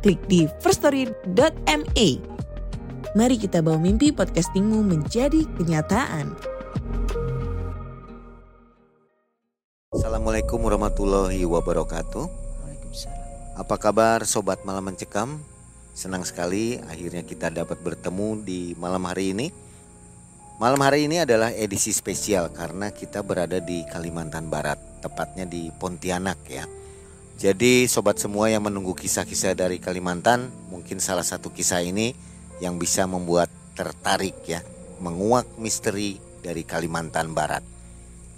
klik di firststory.me. Mari kita bawa mimpi podcastingmu menjadi kenyataan. Assalamualaikum warahmatullahi wabarakatuh. Apa kabar sobat malam mencekam? Senang sekali akhirnya kita dapat bertemu di malam hari ini. Malam hari ini adalah edisi spesial karena kita berada di Kalimantan Barat, tepatnya di Pontianak ya. Jadi sobat semua yang menunggu kisah-kisah dari Kalimantan, mungkin salah satu kisah ini yang bisa membuat tertarik ya, menguak misteri dari Kalimantan Barat.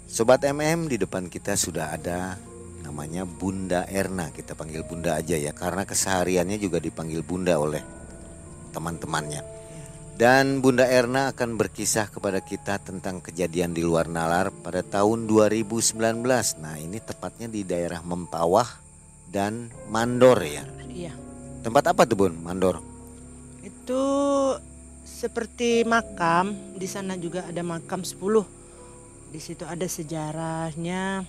Sobat MM di depan kita sudah ada namanya Bunda Erna, kita panggil Bunda aja ya, karena kesehariannya juga dipanggil Bunda oleh teman-temannya. Dan Bunda Erna akan berkisah kepada kita tentang kejadian di luar nalar pada tahun 2019. Nah ini tepatnya di daerah Mempawah, dan Mandor ya. Iya. Tempat apa tuh Bun, Mandor? Itu seperti makam, di sana juga ada makam 10. Di situ ada sejarahnya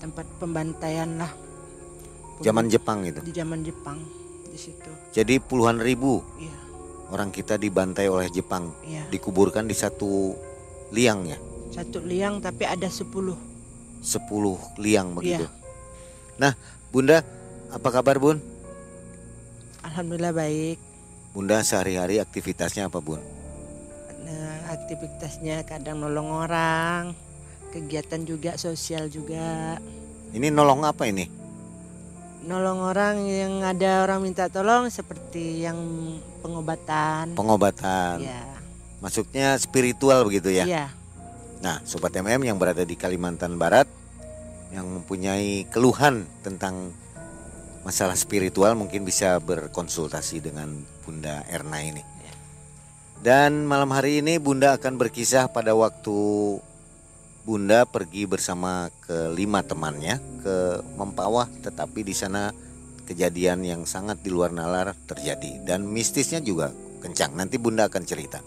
tempat pembantaian lah. Zaman Jepang itu. Di zaman Jepang di situ. Jadi puluhan ribu Iya. orang kita dibantai oleh Jepang, Iya. dikuburkan di satu liang ya. Satu liang tapi ada 10. 10 liang begitu. Iya. Nah, Bunda, apa kabar Bun? Alhamdulillah baik. Bunda sehari-hari aktivitasnya apa Bun? Nah, aktivitasnya kadang nolong orang, kegiatan juga sosial juga. Ini nolong apa ini? Nolong orang yang ada orang minta tolong seperti yang pengobatan. Pengobatan. Iya. Maksudnya spiritual begitu ya. Iya. Nah, sobat MM yang berada di Kalimantan Barat yang mempunyai keluhan tentang masalah spiritual mungkin bisa berkonsultasi dengan Bunda Erna ini. Dan malam hari ini Bunda akan berkisah pada waktu Bunda pergi bersama kelima temannya ke Mempawah tetapi di sana kejadian yang sangat di luar nalar terjadi dan mistisnya juga kencang. Nanti Bunda akan cerita.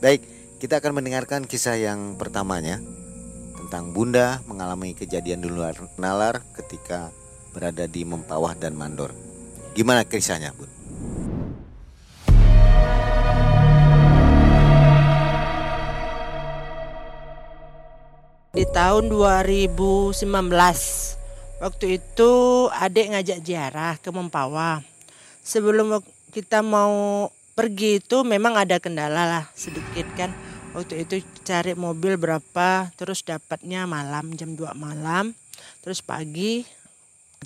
Baik, kita akan mendengarkan kisah yang pertamanya tentang Bunda mengalami kejadian di luar nalar ketika berada di Mempawah dan Mandor. Gimana kisahnya, Bun? Di tahun 2019 waktu itu adik ngajak ziarah ke Mempawah. Sebelum kita mau pergi itu memang ada kendala lah sedikit kan. Waktu itu cari mobil berapa terus dapatnya malam jam 2 malam. Terus pagi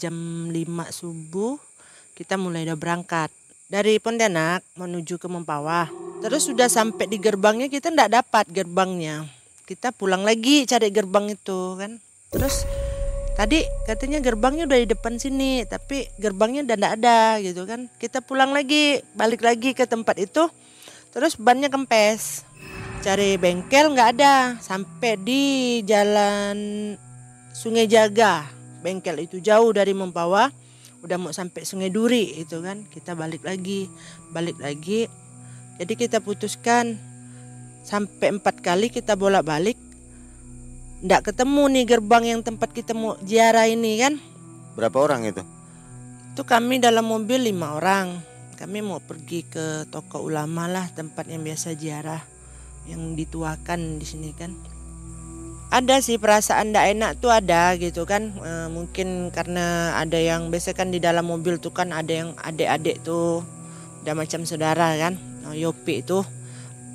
jam 5 subuh kita mulai udah berangkat. Dari Pontianak menuju ke Mempawah. Terus sudah sampai di gerbangnya kita ndak dapat gerbangnya. Kita pulang lagi cari gerbang itu kan. Terus tadi katanya gerbangnya udah di depan sini tapi gerbangnya udah ndak ada gitu kan. Kita pulang lagi balik lagi ke tempat itu. Terus bannya kempes cari bengkel nggak ada. Sampai di jalan Sungai Jaga. Bengkel itu jauh dari Mempawah udah mau sampai Sungai Duri itu kan. Kita balik lagi balik lagi. Jadi kita putuskan sampai empat kali kita bolak-balik. Ndak ketemu nih gerbang yang tempat kita mau ziarah ini kan? Berapa orang itu? itu kami dalam mobil lima orang. Kami mau pergi ke toko ulama lah tempat yang biasa ziarah yang dituakan di sini kan. Ada sih perasaan ndak enak tuh ada gitu kan. E, mungkin karena ada yang biasa kan di dalam mobil tuh kan ada yang adik-adik tuh udah macam saudara kan. Nah, Yopi itu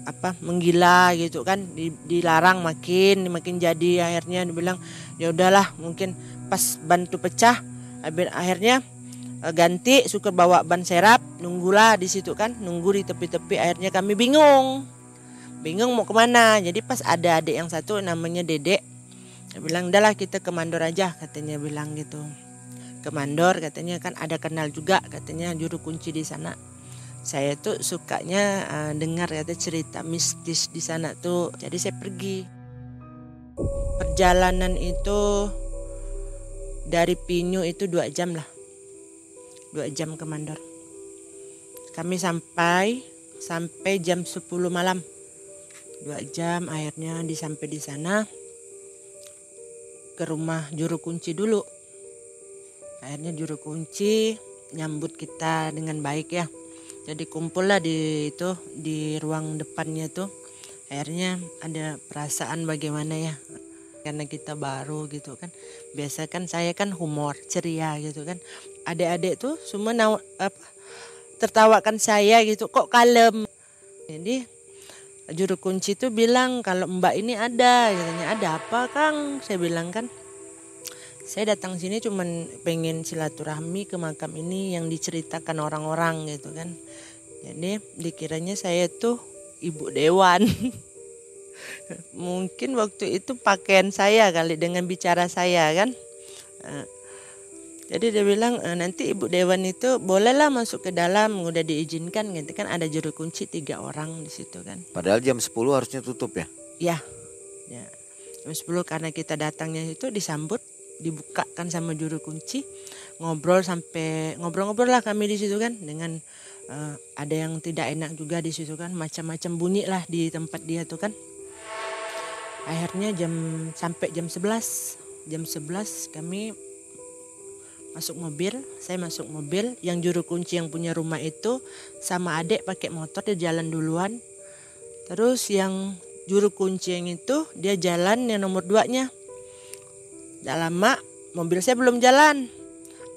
apa menggila gitu kan di- dilarang makin makin jadi. Akhirnya dibilang ya udahlah mungkin pas bantu pecah akhirnya eh, ganti syukur bawa ban serap nunggulah di situ kan nunggu di tepi-tepi akhirnya kami bingung bingung mau ke mana. Jadi pas ada adik yang satu namanya dedek dia bilang udahlah kita ke mandor aja katanya bilang gitu. Ke Mandor katanya kan ada kenal juga katanya juru kunci di sana. Saya tuh sukanya uh, dengar kata cerita mistis di sana tuh. Jadi saya pergi. Perjalanan itu dari Pinyu itu dua jam lah. Dua jam ke Mandor. Kami sampai sampai jam 10 malam dua jam akhirnya disampai di sana ke rumah juru kunci dulu. Akhirnya juru kunci nyambut kita dengan baik ya. Jadi kumpul lah di itu di ruang depannya tuh. Akhirnya ada perasaan bagaimana ya karena kita baru gitu kan. Biasa kan saya kan humor ceria gitu kan. Adik-adik tuh semua naw, apa tertawakan saya gitu kok kalem? Jadi juru kunci tuh bilang kalau mbak ini ada. Katanya ada apa kang? Saya bilang kan saya datang sini cuman pengen silaturahmi ke makam ini yang diceritakan orang-orang gitu kan. Jadi dikiranya saya tuh ibu dewan. Mungkin waktu itu pakaian saya kali dengan bicara saya kan? Eh, jadi dia bilang e, nanti ibu dewan itu bolehlah masuk ke dalam udah diizinkan gitu kan. Ada juru kunci tiga orang di situ kan. Padahal jam 10 harusnya tutup ya? Ya ya. Jam 10 karena kita datangnya itu disambut dibukakan sama juru kunci ngobrol sampai ngobrol-ngobrol lah kami di situ kan dengan uh, ada yang tidak enak juga di situ kan macam-macam bunyi lah di tempat dia tuh kan. Akhirnya jam sampai jam 11 jam 11 kami masuk mobil saya masuk mobil yang juru kunci yang punya rumah itu sama adik pakai motor dia jalan duluan terus yang juru kunci yang itu dia jalan yang nomor duanya tidak lama mobil saya belum jalan.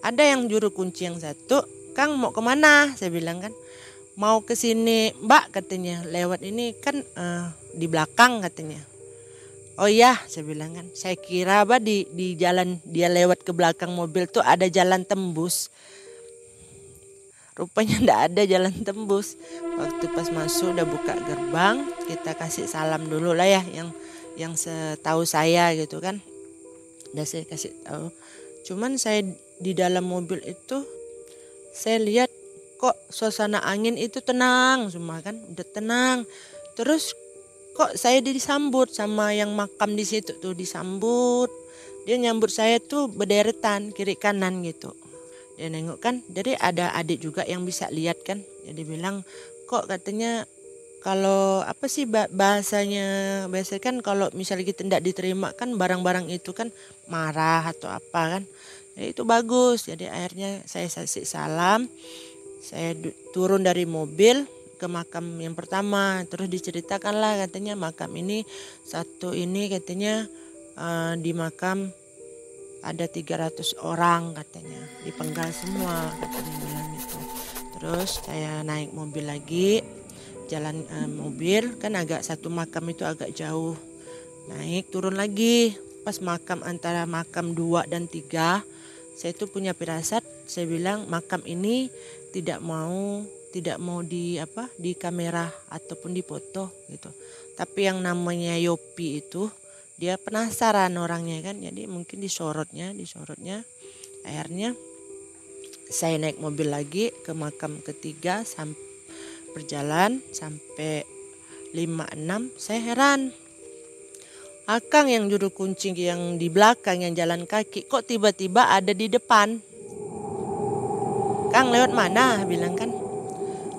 Ada yang juru kunci yang satu, Kang mau ke mana? Saya bilang kan, mau ke sini Mbak katanya. Lewat ini kan uh, di belakang katanya. Oh iya, saya bilang kan. Saya kira bah di di jalan dia lewat ke belakang mobil tuh ada jalan tembus. Rupanya ndak ada jalan tembus. Waktu pas masuk udah buka gerbang, kita kasih salam dulu lah ya yang yang setahu saya gitu kan udah saya kasih tahu cuman saya di dalam mobil itu saya lihat kok suasana angin itu tenang semua kan udah tenang terus kok saya disambut sama yang makam di situ tuh disambut. Dia nyambut saya tuh berderetan kiri kanan gitu. Dia nengok kan jadi ada adik juga yang bisa lihat kan. Jadi bilang kok katanya kalau apa sih bahasanya biasa kan kalau misalnya kita tidak diterima kan barang-barang itu kan marah atau apa kan. Ya itu bagus. Jadi akhirnya saya kasih salam saya turun dari mobil ke makam yang pertama. Terus diceritakan lah katanya makam ini satu ini katanya uh, di makam ada 300 orang katanya. Dipenggal semua katanya bilang itu. Terus saya naik mobil lagi jalan uh, mobil. Kan agak satu makam itu agak jauh. Naik turun lagi. Pas makam antara makam dua dan tiga saya itu punya firasat. Saya bilang makam ini tidak mau tidak mau di apa di kamera ataupun di foto gitu. Tapi yang namanya Yopi itu dia penasaran orangnya kan jadi mungkin disorotnya disorotnya akhirnya saya naik mobil lagi ke makam ketiga sampai berjalan sampai 56 saya heran. Akang yang juru kunci yang di belakang yang jalan kaki kok tiba-tiba ada di depan? Kang lewat mana? Bilang kan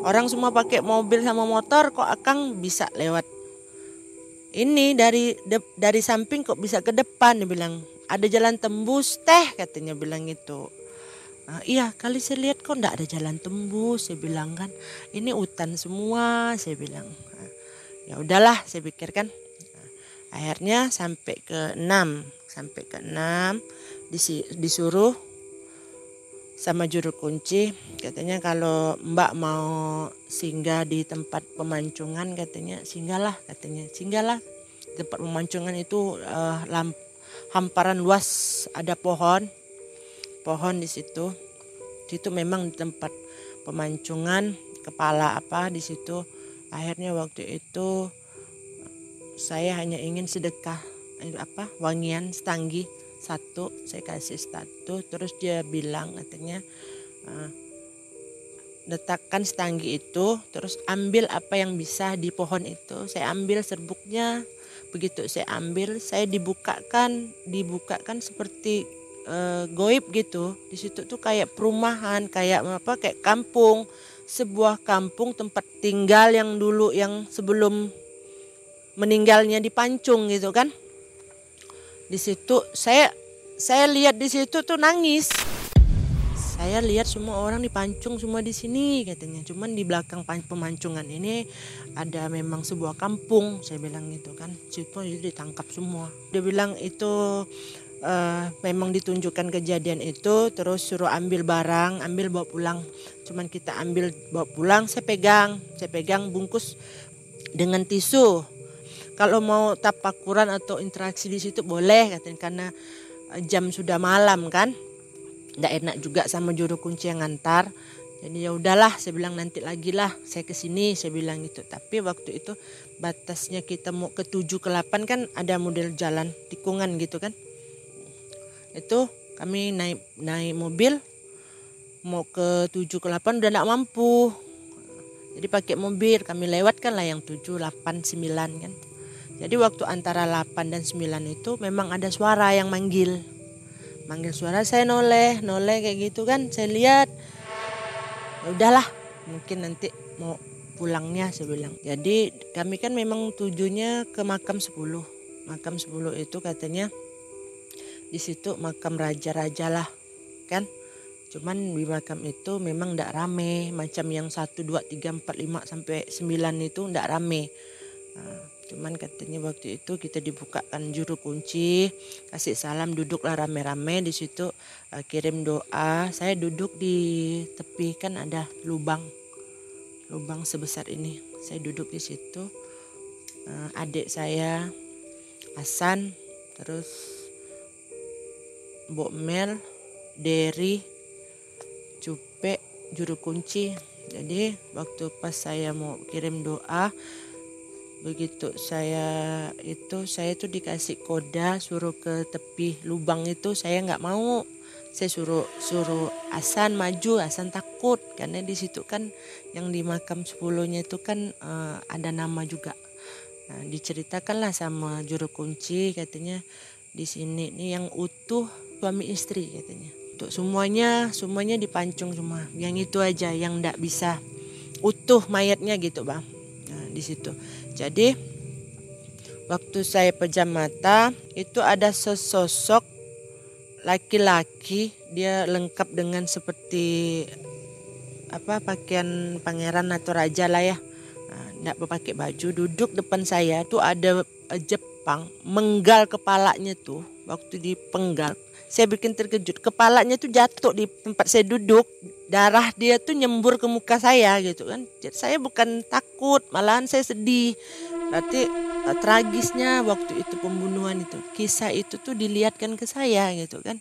orang semua pakai mobil sama motor kok Akang bisa lewat. Ini dari de, dari samping kok bisa ke depan dia bilang. Ada jalan tembus teh katanya bilang itu Uh, iya kali saya lihat kok ndak ada jalan tembus saya bilang kan. Ini hutan semua saya bilang. Uh, ya udahlah saya pikirkan. Uh, akhirnya sampai ke enam sampai ke enam disuruh sama juru kunci katanya kalau mbak mau singgah di tempat pemancungan katanya singgahlah katanya singgahlah tempat pemancungan itu uh, lamp, hamparan luas ada pohon pohon di situ. Situ memang di tempat pemancungan kepala apa di situ. Akhirnya waktu itu saya hanya ingin sedekah apa wangian setanggi satu saya kasih satu terus dia bilang katanya uh, letakkan setanggi itu terus ambil apa yang bisa di pohon itu. Saya ambil serbuknya begitu saya ambil saya dibukakan dibukakan seperti uh, goib gitu. Di situ tuh kayak perumahan kayak apa kayak kampung sebuah kampung tempat tinggal yang dulu yang sebelum meninggalnya di Pancung gitu kan di situ saya saya lihat di situ tuh nangis. Saya lihat semua orang dipancung semua di sini katanya. Cuman di belakang pemancungan ini ada memang sebuah kampung saya bilang gitu kan. Situ itu ditangkap semua. Dia bilang itu uh, memang ditunjukkan kejadian itu terus suruh ambil barang ambil bawa pulang. Cuman kita ambil bawa pulang saya pegang saya pegang bungkus dengan tisu kalau mau tapakuran atau interaksi di situ boleh katanya karena eh, jam sudah malam kan? Tidak enak juga sama juru kunci yang ngantar. Jadi ya udahlah saya bilang nanti lagi lah saya ke sini saya bilang gitu. Tapi waktu itu batasnya kita mau ke 7 ke 8 kan ada model jalan tikungan gitu kan? Itu kami naik naik mobil mau ke 7 ke 8 udah tidak mampu. Jadi pakai mobil kami lewatkan lah yang 7 8 9 kan jadi waktu antara 8 dan 9 itu memang ada suara yang manggil. Manggil suara saya noleh noleh kayak gitu kan. Saya lihat ya udahlah mungkin nanti mau pulangnya saya bilang. Jadi kami kan memang tujuannya ke makam 10 makam 10 itu katanya di situ makam raja-raja lah kan? Cuman di makam itu memang tidak rame. Macam yang 1 2 3 4 5 sampai 9 itu tidak rame. Nah, Cuman katanya waktu itu kita dibukakan juru kunci, kasih salam, duduklah rame-rame di situ uh, kirim doa. Saya duduk di tepi kan ada lubang, lubang sebesar ini. Saya duduk di situ. Uh, adik saya Hasan, terus Mbok Mel, Derry, Cupe, juru kunci. Jadi waktu pas saya mau kirim doa, begitu. Saya itu saya tuh dikasih koda suruh ke tepi lubang itu saya nggak mau. Saya suruh suruh Asan maju Asan takut. Karena di situ kan yang di makam sepuluhnya itu kan uh, ada nama juga. Nah, diceritakanlah sama juru kunci katanya di sini nih yang utuh suami istri katanya. Untuk semuanya semuanya dipancung semua. Yang itu aja yang ndak bisa utuh mayatnya gitu bang di situ. Jadi waktu saya pejam mata itu ada sesosok laki-laki dia lengkap dengan seperti apa pakaian pangeran atau raja lah ya. Tidak nah, pakai baju duduk depan saya tuh ada Jepang menggal kepalanya tuh waktu dipenggal saya bikin terkejut. Kepalanya tuh jatuh di tempat saya duduk. Darah dia tuh nyembur ke muka saya gitu kan. Jadi saya bukan takut malahan saya sedih. Berarti uh, tragisnya waktu itu pembunuhan itu. Kisah itu tuh dilihatkan ke saya gitu kan.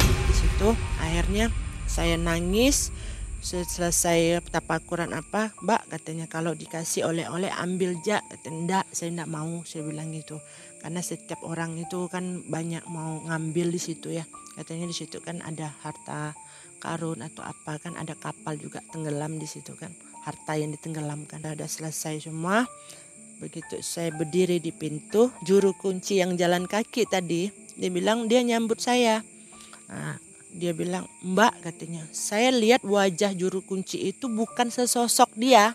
Di situ akhirnya saya nangis. Selesai tapakuran apa mbak katanya kalau dikasih oleh-oleh ambil jak enggak saya enggak mau saya bilang gitu karena setiap orang itu kan banyak mau ngambil di situ ya. Katanya di situ kan ada harta karun atau apa kan ada kapal juga tenggelam di situ kan. Harta yang ditenggelamkan. Ada selesai semua. Begitu saya berdiri di pintu juru kunci yang jalan kaki tadi dia bilang dia nyambut saya. Nah, dia bilang mbak katanya saya lihat wajah juru kunci itu bukan sesosok dia.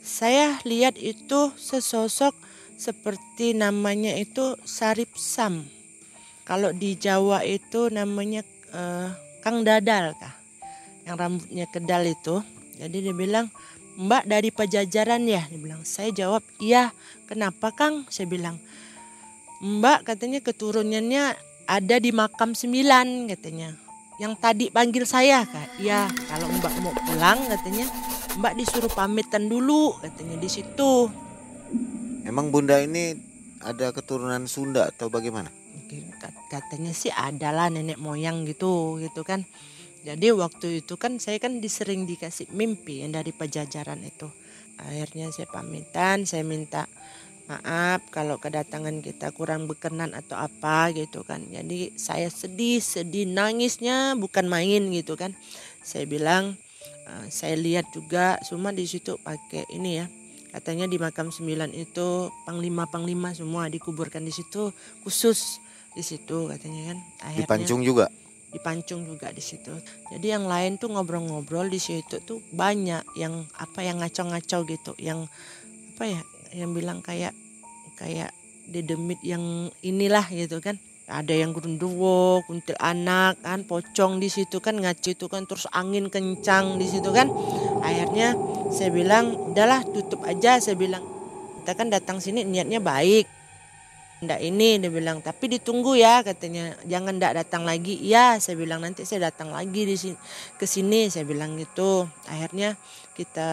Saya lihat itu sesosok seperti namanya itu Sarip Sam. Kalau di Jawa itu namanya uh, Kang Dadal kah? Yang rambutnya kedal itu. Jadi dia bilang, "Mbak dari Pajajaran ya?" Dia bilang. Saya jawab, "Iya." "Kenapa, Kang?" Saya bilang. "Mbak katanya keturunannya ada di makam sembilan katanya." Yang tadi panggil saya kak, iya kalau Mbak mau pulang katanya Mbak disuruh pamitan dulu katanya di situ. Emang Bunda ini ada keturunan Sunda atau bagaimana? Katanya sih adalah nenek moyang gitu gitu kan. Jadi waktu itu kan saya kan disering dikasih mimpi yang dari pajajaran itu. Akhirnya saya pamitan, saya minta maaf kalau kedatangan kita kurang berkenan atau apa gitu kan jadi saya sedih sedih nangisnya bukan main gitu kan saya bilang uh, saya lihat juga semua di situ pakai ini ya katanya di makam sembilan itu panglima panglima semua dikuburkan di situ khusus di situ katanya kan. Akhirnya dipancung juga? Dipancung juga di situ. Jadi yang lain tuh ngobrol-ngobrol di situ tuh banyak yang apa yang ngaco-ngaco gitu yang apa ya yang bilang kayak kayak dedemit yang inilah gitu kan ada yang gurunduwo, kuntil anak kan, pocong di situ kan ngaco itu kan terus angin kencang di situ kan. Akhirnya saya bilang, udahlah tutup aja saya bilang. Kita kan datang sini niatnya baik. Ndak ini dia bilang, tapi ditunggu ya katanya. Jangan ndak datang lagi. Ya, saya bilang nanti saya datang lagi di sini ke sini saya bilang gitu. Akhirnya kita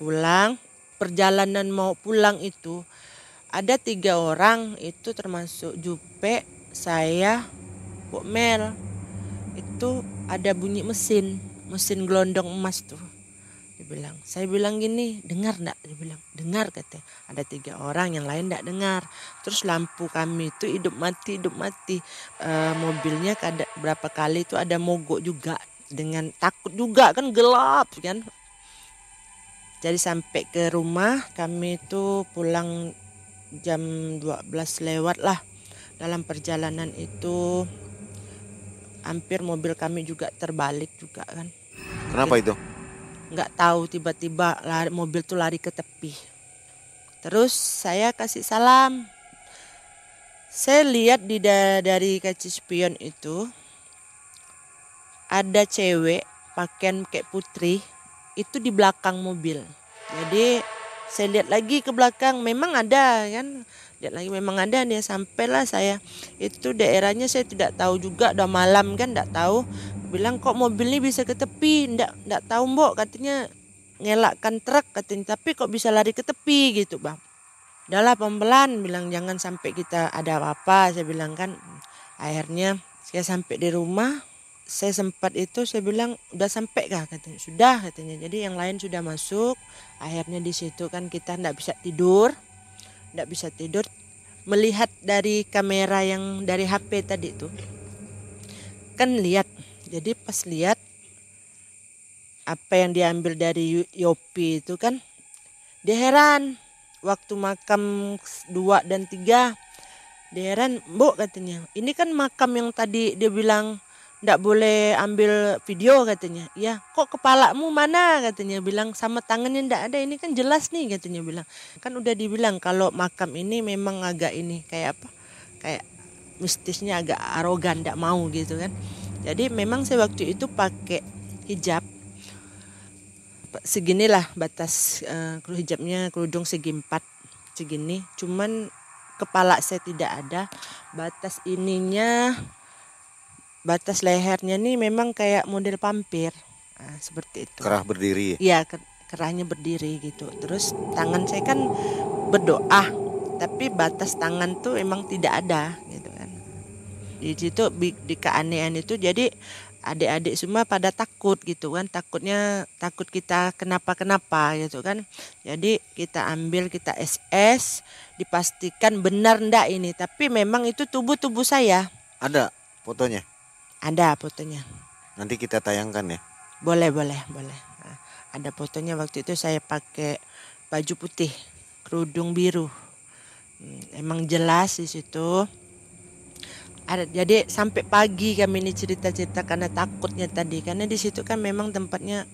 pulang perjalanan mau pulang itu ada tiga orang itu termasuk Jupe, saya, Bu Mel. Itu ada bunyi mesin, mesin gelondong emas tuh. Dia bilang, saya bilang gini, dengar ndak? Dia bilang, dengar kata. Ada tiga orang yang lain ndak dengar. Terus lampu kami itu hidup mati, hidup mati. E, mobilnya kada berapa kali itu ada mogok juga dengan takut juga kan gelap kan jadi sampai ke rumah kami itu pulang jam 12 lewat lah. Dalam perjalanan itu hampir mobil kami juga terbalik juga kan. Kenapa itu? Nggak tahu tiba-tiba lari, mobil tuh lari ke tepi. Terus saya kasih salam. Saya lihat di da dari kaca spion itu ada cewek pakaian kayak putri itu di belakang mobil. Jadi saya lihat lagi ke belakang memang ada kan lihat lagi. Memang ada dia sampailah saya itu daerahnya saya tidak tahu juga udah malam kan tidak tahu. Bilang kok mobil ini bisa ke tepi? Tidak tidak tahu mbok katanya. Ngelakkan truk katanya. Tapi kok bisa lari ke tepi? Gitu bang. Udahlah pelan bilang. Jangan sampai kita ada apa-apa saya bilang kan. Akhirnya saya sampai di rumah. Saya sempat itu saya bilang udah sampai kah? katanya. Sudah katanya. Jadi yang lain sudah masuk. Akhirnya di situ kan kita tidak bisa tidur tidak bisa tidur. Melihat dari kamera yang dari HP tadi itu kan lihat. Jadi pas lihat apa yang diambil dari Yopi itu kan dia heran. Waktu makam dua dan tiga dia heran bu katanya. Ini kan makam yang tadi dia bilang ndak boleh ambil video katanya. Ya kok kepalamu mana? katanya. Bilang sama tangannya ndak ada. Ini kan jelas nih katanya bilang. Kan udah dibilang kalau makam ini memang agak ini kayak apa kayak mistisnya agak arogan ndak mau gitu kan. Jadi memang saya waktu itu pakai hijab. Seginilah batas uh, hijabnya kerudung segi empat segini. Cuman kepala saya tidak ada. Batas ininya batas lehernya nih memang kayak model pampir. Nah, seperti itu. Kerah berdiri. Iya kerahnya berdiri gitu. Terus tangan saya kan berdoa tapi batas tangan tuh emang tidak ada gitu kan. Di situ di keanehan itu jadi adik-adik semua pada takut gitu kan. Takutnya takut kita kenapa kenapa gitu kan. Jadi kita ambil kita SS dipastikan benar ndak ini. Tapi memang itu tubuh tubuh saya. Ada fotonya ada fotonya. Nanti kita tayangkan ya. Boleh, boleh, boleh. Nah, ada fotonya waktu itu saya pakai baju putih, kerudung biru. Hmm, emang jelas di situ. Ada, jadi sampai pagi kami ini cerita-cerita karena takutnya tadi karena di situ kan memang tempatnya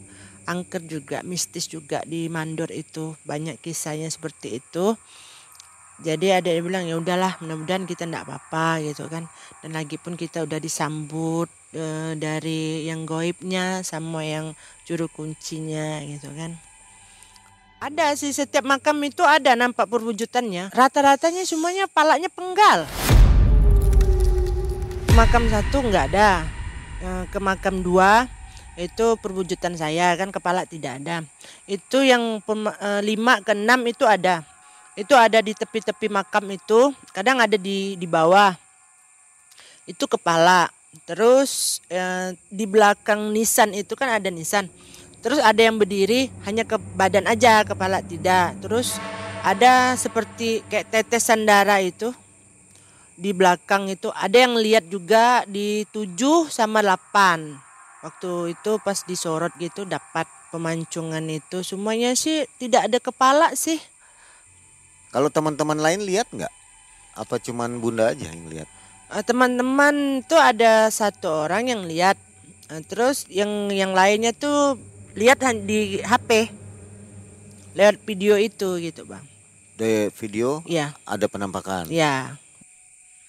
angker juga mistis juga di Mandor itu banyak kisahnya seperti itu jadi ada yang bilang ya udahlah mudah-mudahan kita tidak apa-apa gitu kan. Dan lagi pun kita udah disambut e, dari yang goibnya sama yang juru kuncinya gitu kan. Ada sih setiap makam itu ada nampak perwujudannya. Rata-ratanya semuanya palanya penggal. Makam satu nggak ada. E, ke makam dua itu perwujudan saya kan kepala tidak ada. Itu yang e, lima ke enam itu ada itu ada di tepi-tepi makam itu kadang ada di di bawah. Itu kepala. Terus eh, di belakang nisan itu kan ada nisan. Terus ada yang berdiri hanya ke badan aja kepala tidak. Terus ada seperti kayak tetesan darah itu. Di belakang itu ada yang lihat juga di 7 sama 8 waktu itu pas disorot gitu dapat pemancungan itu. Semuanya sih tidak ada kepala sih Kalau teman-teman lain lihat nggak? Apa cuman Bunda aja yang lihat? Eh, teman-teman tuh ada satu orang yang lihat Eh, terus yang yang lainnya tuh lihat di HP lewat video itu gitu bang Di video ya ada penampakan. ya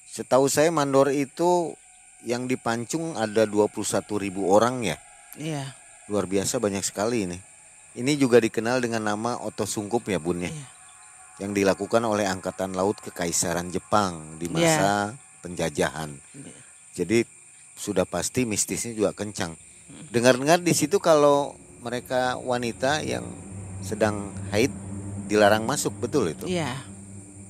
Setahu saya mandor itu yang dipancung ada 21 ribu orang ya. iya Luar biasa banyak sekali ini. Ini juga dikenal dengan nama Oto Sungkup ya Bun ya. Iya. Yang dilakukan oleh Angkatan Laut Kekaisaran Jepang di masa penjajahan. Iya. Jadi sudah pasti mistisnya juga kencang. Dengar-dengar di situ kalau mereka wanita yang sedang haid dilarang masuk betul itu. iya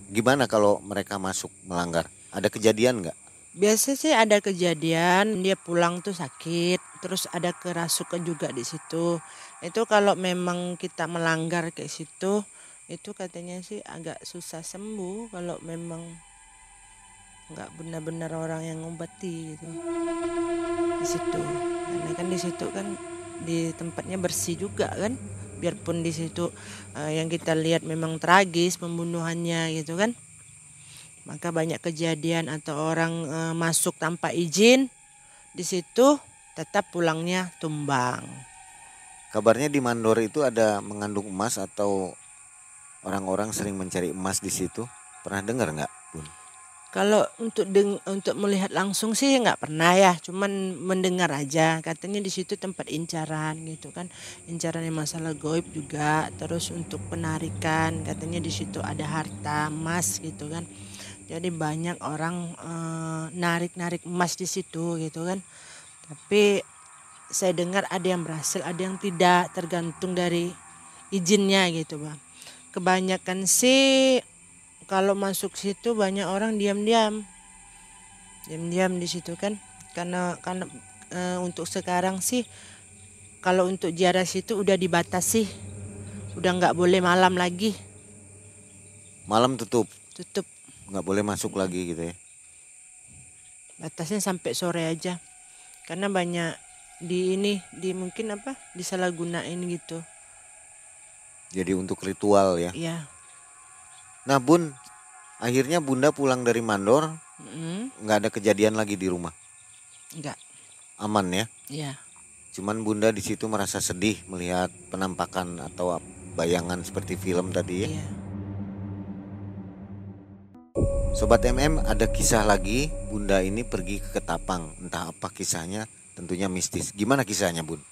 Gimana kalau mereka masuk melanggar? Ada kejadian nggak? biasa sih ada kejadian dia pulang tuh sakit terus ada kerasukan juga di situ itu kalau memang kita melanggar kayak situ itu katanya sih agak susah sembuh kalau memang nggak benar-benar orang yang ngobati gitu. Di situ. Karena kan di situ kan di tempatnya bersih juga kan. Biarpun di situ eh, yang kita lihat memang tragis pembunuhannya gitu kan. Maka banyak kejadian atau orang eh, masuk tanpa izin di situ tetap pulangnya tumbang. Kabarnya di Mandor itu ada mengandung emas atau orang-orang sering mencari emas di situ. Pernah dengar nggak, Bun? Kalau untuk deng untuk melihat langsung sih nggak pernah ya, cuman mendengar aja. Katanya di situ tempat incaran gitu kan, incaran yang masalah goib juga. Terus untuk penarikan, katanya di situ ada harta emas gitu kan. Jadi banyak orang eh, narik-narik emas di situ gitu kan. Tapi saya dengar ada yang berhasil, ada yang tidak, tergantung dari izinnya gitu bang. Kebanyakan sih kalau masuk situ banyak orang diam-diam. Diam-diam di situ kan. Karena karena eh, untuk sekarang sih kalau untuk ziarah situ udah dibatasi. Udah nggak boleh malam lagi. Malam tutup, tutup. Nggak boleh masuk lagi gitu ya. batasnya sampai sore aja. Karena banyak di ini di mungkin apa disalahgunain gitu Jadi untuk ritual ya. ya Nah, Bun, akhirnya Bunda pulang dari Mandor, mm, nggak ada kejadian lagi di rumah. nggak Aman ya. ya Cuman Bunda di situ merasa sedih melihat penampakan atau bayangan seperti film tadi ya. iya Sobat MM ada kisah lagi Bunda ini pergi ke Ketapang Entah apa kisahnya tentunya mistis Gimana kisahnya Bun?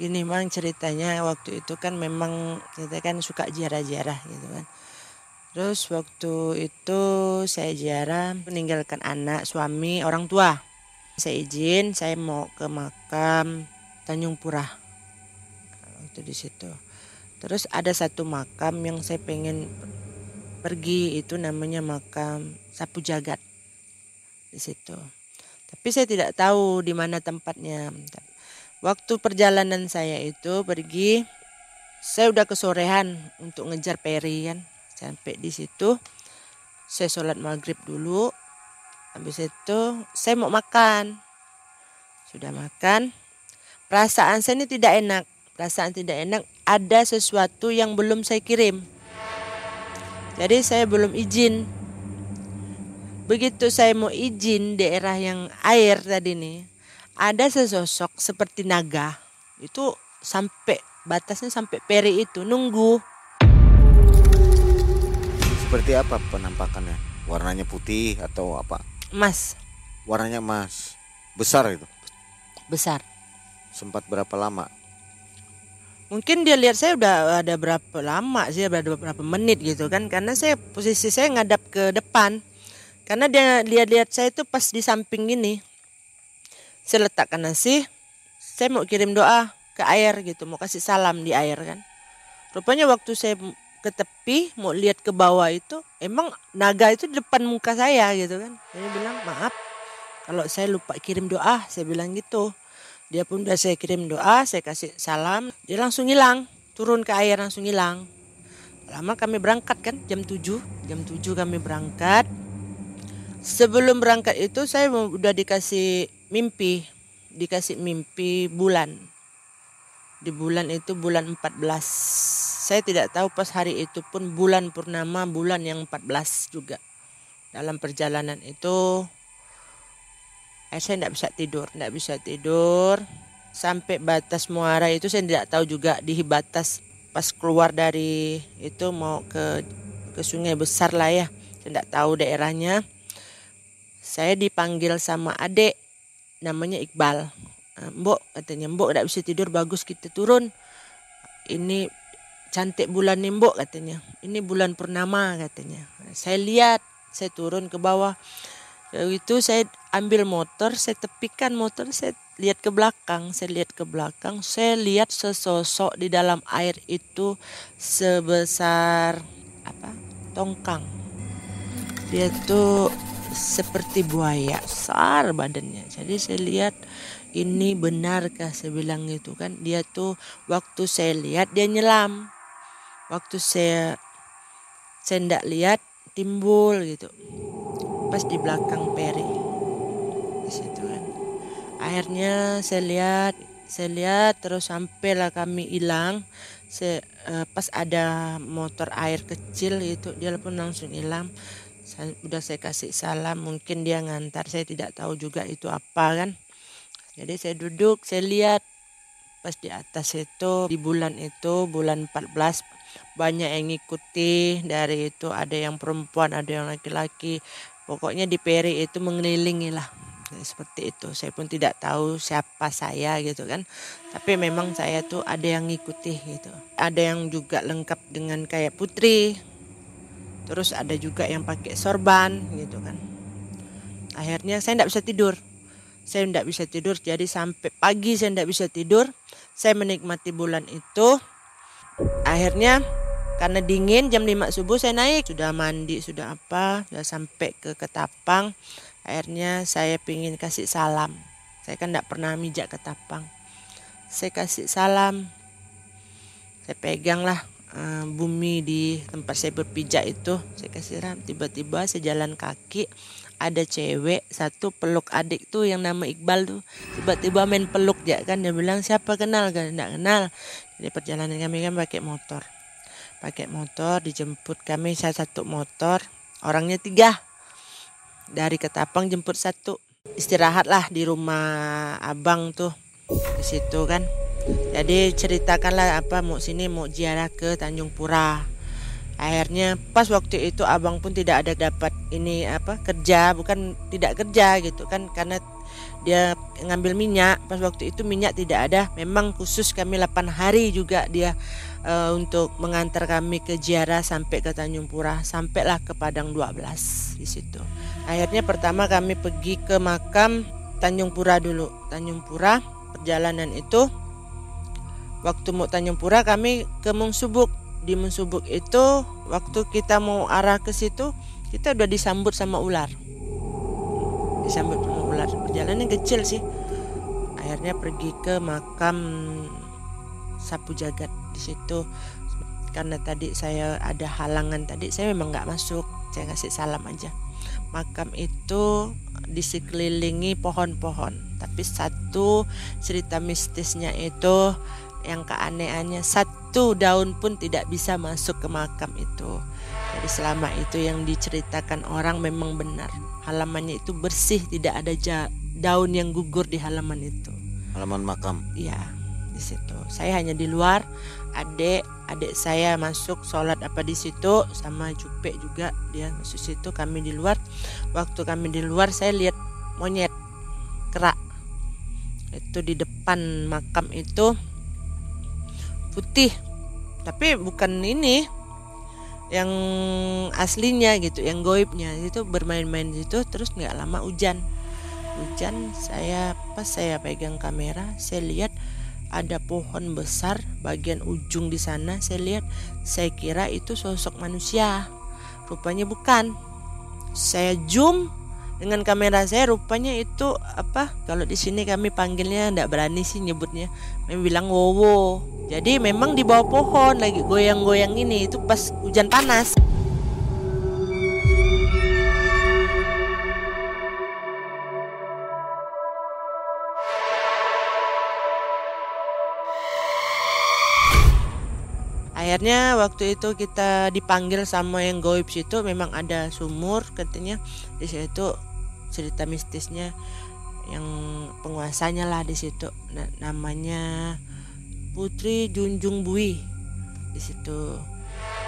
Gini bang ceritanya waktu itu kan memang kita kan suka ziarah-ziarah gitu kan. Terus waktu itu saya ziarah meninggalkan anak, suami, orang tua. Saya izin saya mau ke makam Tanjung Pura. Waktu di situ. Terus ada satu makam yang saya pengen pergi itu namanya makam Sapu Jagat di situ. Tapi saya tidak tahu di mana tempatnya. Waktu perjalanan saya itu pergi, saya udah kesorehan untuk ngejar peri kan. Sampai di situ, saya sholat maghrib dulu. Habis itu saya mau makan. Sudah makan, perasaan saya ini tidak enak. Perasaan tidak enak, ada sesuatu yang belum saya kirim. Jadi saya belum izin. Begitu saya mau izin daerah yang air tadi nih, ada sesosok seperti naga. Itu sampai batasnya sampai peri itu. Nunggu. Seperti apa penampakannya? Warnanya putih atau apa? emas. Warnanya emas. Besar itu? Besar. Sempat berapa lama? mungkin dia lihat saya udah ada berapa lama sih ada berapa menit gitu kan. Karena saya posisi saya ngadap ke depan. Karena dia lihat-lihat saya itu pas di samping gini saya letakkan nasi saya mau kirim doa ke air gitu mau kasih salam di air kan. Rupanya waktu saya ke tepi mau lihat ke bawah itu emang naga itu depan muka saya gitu kan. Saya bilang maaf kalau saya lupa kirim doa saya bilang gitu. Dia pun udah saya kirim doa saya kasih salam dia langsung hilang turun ke air langsung hilang. Lama kami berangkat kan jam 7 jam 7 kami berangkat sebelum berangkat itu saya udah dikasih mimpi dikasih mimpi bulan. Di bulan itu bulan 14 saya tidak tahu pas hari itu pun bulan purnama bulan yang 14 juga. Dalam perjalanan itu eh, saya tidak bisa tidur tidak bisa tidur. Sampai batas muara itu saya tidak tahu juga di batas pas keluar dari itu mau ke ke sungai besar lah ya. Saya tidak tahu daerahnya saya dipanggil sama adik namanya Iqbal. Ah, Mbok katanya. Mbok tidak bisa tidur bagus kita turun. Ini cantik bulan nih Mbok katanya. Ini bulan purnama katanya. Saya lihat saya turun ke bawah. Itu saya ambil motor saya tepikan motor saya lihat ke belakang, saya lihat ke belakang, saya lihat sesosok di dalam air itu sebesar apa? tongkang. Dia tuh seperti buaya, besar badannya. Jadi saya lihat ini benarkah saya bilang gitu kan. Dia tuh waktu saya lihat dia nyelam. Waktu saya saya tidak lihat timbul gitu. Pas di belakang peri. Di kan akhirnya saya lihat saya lihat terus sampailah kami hilang saya uh, pas ada motor air kecil itu dia pun langsung hilang saya, udah saya kasih salam mungkin dia ngantar saya tidak tahu juga itu apa kan? Jadi saya duduk saya lihat pas di atas itu di bulan itu bulan 14 banyak yang ngikuti dari itu ada yang perempuan ada yang laki-laki. Pokoknya di peri itu mengelilingi lah seperti itu. Saya pun tidak tahu siapa saya gitu kan? Tapi memang saya tuh ada yang ngikuti gitu. Ada yang juga lengkap dengan kayak putri terus ada juga yang pakai sorban gitu kan. Akhirnya saya tidak bisa tidur. Saya tidak bisa tidur jadi sampai pagi saya tidak bisa tidur. Saya menikmati bulan itu. Akhirnya karena dingin jam 5 subuh saya naik. Sudah mandi sudah apa sudah sampai ke Ketapang. Akhirnya saya pingin kasih salam. Saya kan tidak pernah mijak ke tapang saya kasih salam. Saya pegang lah uh, bumi di tempat saya berpijak itu saya kasih salam tiba-tiba saya jalan kaki ada cewek satu peluk adik tuh yang nama Iqbal tuh tiba-tiba main peluk ya kan dia bilang siapa kenal kan? Tidak kenal. Jadi perjalanan kami kan pakai motor. Pakai motor dijemput kami saya satu motor orangnya tiga. Dari Ketapang jemput satu. Istirahatlah di rumah abang tuh di situ kan jadi ceritakanlah apa mau sini mau ziarah ke Tanjung Pura. Akhirnya pas waktu itu abang pun tidak ada dapat ini apa kerja bukan tidak kerja gitu kan karena dia ngambil minyak. Pas waktu itu minyak tidak ada memang khusus kami 8 hari juga dia uh, untuk mengantar kami ke Jiara sampai ke Tanjung Pura sampailah ke Padang 12 di situ. Akhirnya pertama kami pergi ke makam Tanjung Pura dulu. Tanjung Pura perjalanan itu waktu mau Tanjung Pura kami ke Mungsubuk di Mungsubuk itu waktu kita mau arah ke situ kita udah disambut sama ular. Disambut sama ular. Perjalanan kecil sih. Akhirnya pergi ke makam sapu jagat di situ. Karena tadi saya ada halangan tadi saya memang nggak masuk. Saya ngasih salam aja. Makam itu disekelilingi pohon-pohon. Tapi satu cerita mistisnya itu yang keanehannya. Satu daun pun tidak bisa masuk ke makam itu. Jadi selama itu yang diceritakan orang memang benar. Halamannya itu bersih tidak ada daun yang gugur di halaman itu. Halaman makam. Iya di situ. Saya hanya di luar adik adik saya masuk sholat apa di situ sama Jupe juga dia masuk situ kami di luar. Waktu kami di luar saya lihat monyet kerak. Itu di depan makam itu putih. Tapi bukan ini yang aslinya gitu yang goibnya. Itu bermain-main itu terus nggak lama hujan. Hujan saya pas saya pegang kamera saya lihat ada pohon besar bagian ujung di sana. Saya lihat saya kira itu sosok manusia. Rupanya bukan. Saya zoom dengan kamera saya rupanya itu apa kalau di sini kami panggilnya ndak berani sih nyebutnya. Kami bilang wowo. Jadi memang di bawah pohon lagi goyang-goyang ini itu pas hujan panas. Akhirnya waktu itu kita dipanggil sama yang goib situ memang ada sumur katanya. Di situ cerita mistisnya yang penguasanya lah di situ. Nah, namanya Putri Junjung Bui. Di situ.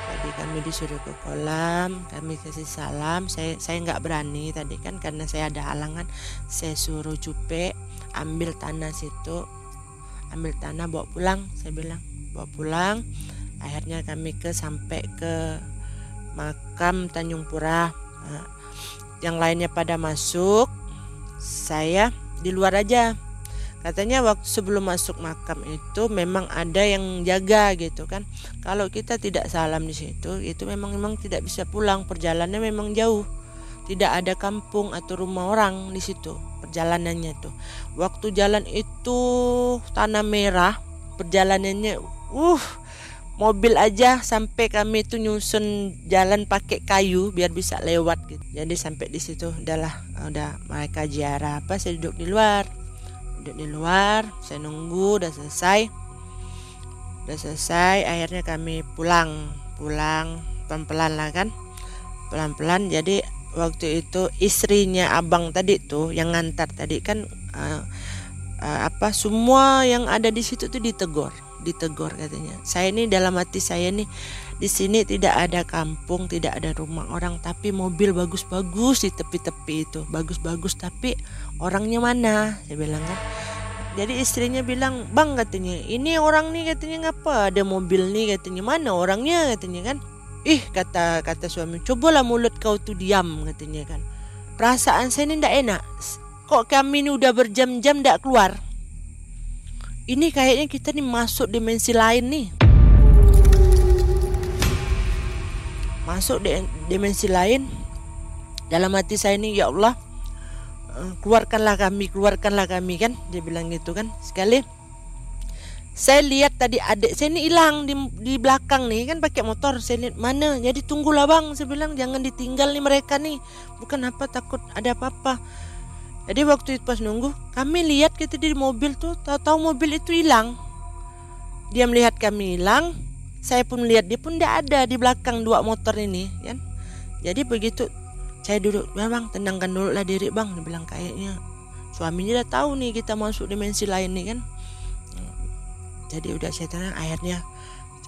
Tadi kami disuruh ke kolam kami kasih salam. Saya saya nggak berani tadi kan karena saya ada halangan. Saya suruh cupe ambil tanah situ. Ambil tanah bawa pulang saya bilang. Bawa pulang. Akhirnya kami ke sampai ke makam Tanjung Pura. Nah, yang lainnya pada masuk saya di luar aja. Katanya waktu sebelum masuk makam itu memang ada yang jaga gitu kan. Kalau kita tidak salam di situ itu memang memang tidak bisa pulang. Perjalanannya memang jauh. Tidak ada kampung atau rumah orang di situ perjalanannya tuh. Waktu jalan itu tanah merah perjalanannya uh mobil aja sampai kami itu nyusun jalan pakai kayu biar bisa lewat gitu. Jadi sampai di situ udahlah udah mereka ziarah apa saya duduk di luar. Duduk di luar, saya nunggu udah selesai. Udah selesai, akhirnya kami pulang. Pulang pelan-pelan lah kan. Pelan-pelan jadi waktu itu istrinya abang tadi tuh yang ngantar tadi kan uh, uh, apa semua yang ada di situ tuh ditegur ditegur katanya. Saya ini dalam hati saya nih di sini tidak ada kampung, tidak ada rumah orang, tapi mobil bagus-bagus di tepi-tepi itu, bagus-bagus tapi orangnya mana? Saya bilang kan. Jadi istrinya bilang, "Bang," katanya, "ini orang nih katanya ngapa ada mobil nih katanya mana orangnya?" katanya kan. Ih, kata kata suami, "Cobalah mulut kau tuh diam," katanya kan. Perasaan saya ini ndak enak. Kok kami ini udah berjam-jam ndak keluar? Ini kayaknya kita nih masuk dimensi lain nih. Masuk di dimensi lain. Dalam hati saya ini ya Allah eh, keluarkanlah kami keluarkanlah kami kan? Dia bilang gitu kan. Sekali saya lihat tadi adik saya ini hilang di, di belakang nih kan? Pakai motor. Saya lihat mana? Jadi tunggulah bang. Saya bilang jangan ditinggal nih mereka nih. Bukan apa takut ada apa-apa jadi waktu itu pas nunggu, kami lihat kita di mobil tuh, tahu-tahu mobil itu hilang. Dia melihat kami hilang, saya pun melihat dia pun tidak ada di belakang dua motor ini, kan? Jadi begitu saya duduk, ya tenangkan dulu lah diri bang, dia bilang kayaknya suaminya udah tahu nih kita masuk dimensi lain nih kan. Jadi udah saya tenang, akhirnya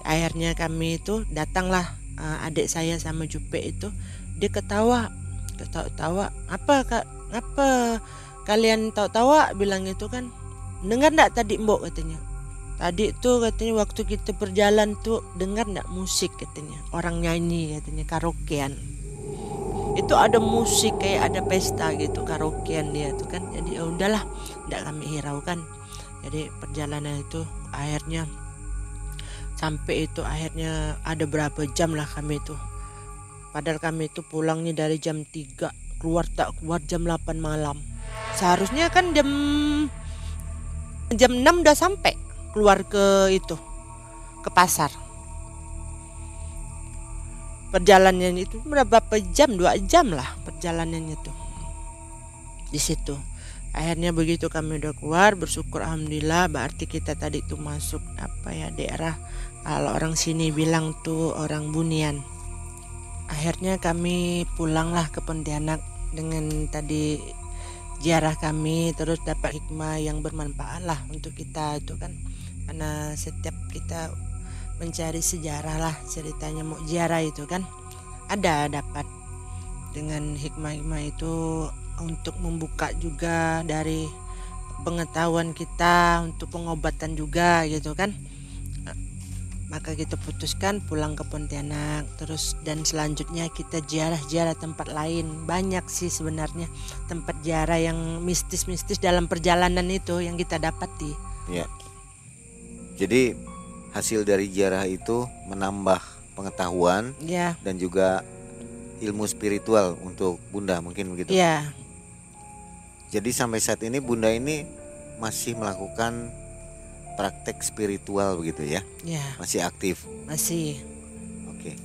akhirnya kami itu datanglah uh, adik saya sama Jupe itu, dia ketawa, ketawa-tawa, apa kak apa? Kalian tahu tawa bilang itu kan. Dengar ndak tadi mbok katanya? Tadi tuh katanya waktu kita berjalan tuh dengar ndak musik katanya? Orang nyanyi katanya karaokean. Itu ada musik kayak ada pesta gitu karaokean dia tuh kan. Jadi ya udahlah ndak kami hiraukan. Jadi perjalanan itu akhirnya sampai itu akhirnya ada berapa jam lah kami itu padahal kami itu pulangnya dari jam 3 keluar tak keluar jam 8 malam. Seharusnya kan jam jam 6 udah sampai keluar ke itu ke pasar. Perjalanannya itu berapa jam? Dua jam lah perjalanannya tuh. Di situ. Akhirnya begitu kami udah keluar bersyukur alhamdulillah berarti kita tadi tuh masuk apa ya daerah kalau orang sini bilang tuh orang bunian. Akhirnya kami pulanglah ke Pontianak dengan tadi ziarah kami terus dapat hikmah yang bermanfaat lah untuk kita itu kan. Karena setiap kita mencari sejarah lah ceritanya mau ziarah itu kan ada dapat dengan hikmah-hikmah itu untuk membuka juga dari pengetahuan kita untuk pengobatan juga gitu kan maka kita putuskan pulang ke Pontianak. Terus dan selanjutnya kita ziarah-ziarah tempat lain. Banyak sih sebenarnya tempat ziarah yang mistis-mistis dalam perjalanan itu yang kita dapati. Ya. Jadi hasil dari ziarah itu menambah pengetahuan ya. dan juga ilmu spiritual untuk bunda mungkin begitu? Ya. Jadi sampai saat ini Bunda ini masih melakukan praktek spiritual begitu ya? Ya, Masih aktif. masih. Oke.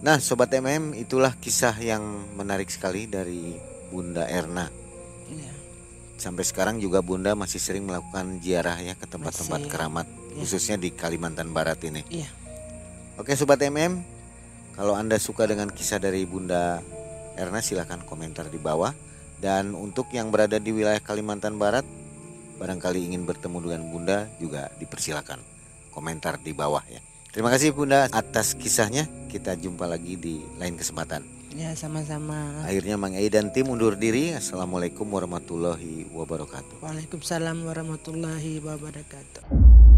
Nah, sobat MM, itulah kisah yang menarik sekali dari Bunda Erna. Ya, Sampai sekarang juga Bunda masih sering melakukan ziarah ya ke tempat-tempat keramat, Ya. khususnya di Kalimantan Barat ini. Iya. Oke, sobat MM, kalau Anda suka dengan kisah dari Bunda Erna silahkan komentar di bawah. Dan untuk yang berada di wilayah Kalimantan Barat, barangkali ingin bertemu dengan Bunda juga dipersilakan komentar di bawah ya. Terima kasih Bunda atas kisahnya. Kita jumpa lagi di lain kesempatan. ya sama-sama. Akhirnya Mang Ei dan tim undur diri. Assalamualaikum warahmatullahi wabarakatuh. Waalaikumsalam warahmatullahi wabarakatuh.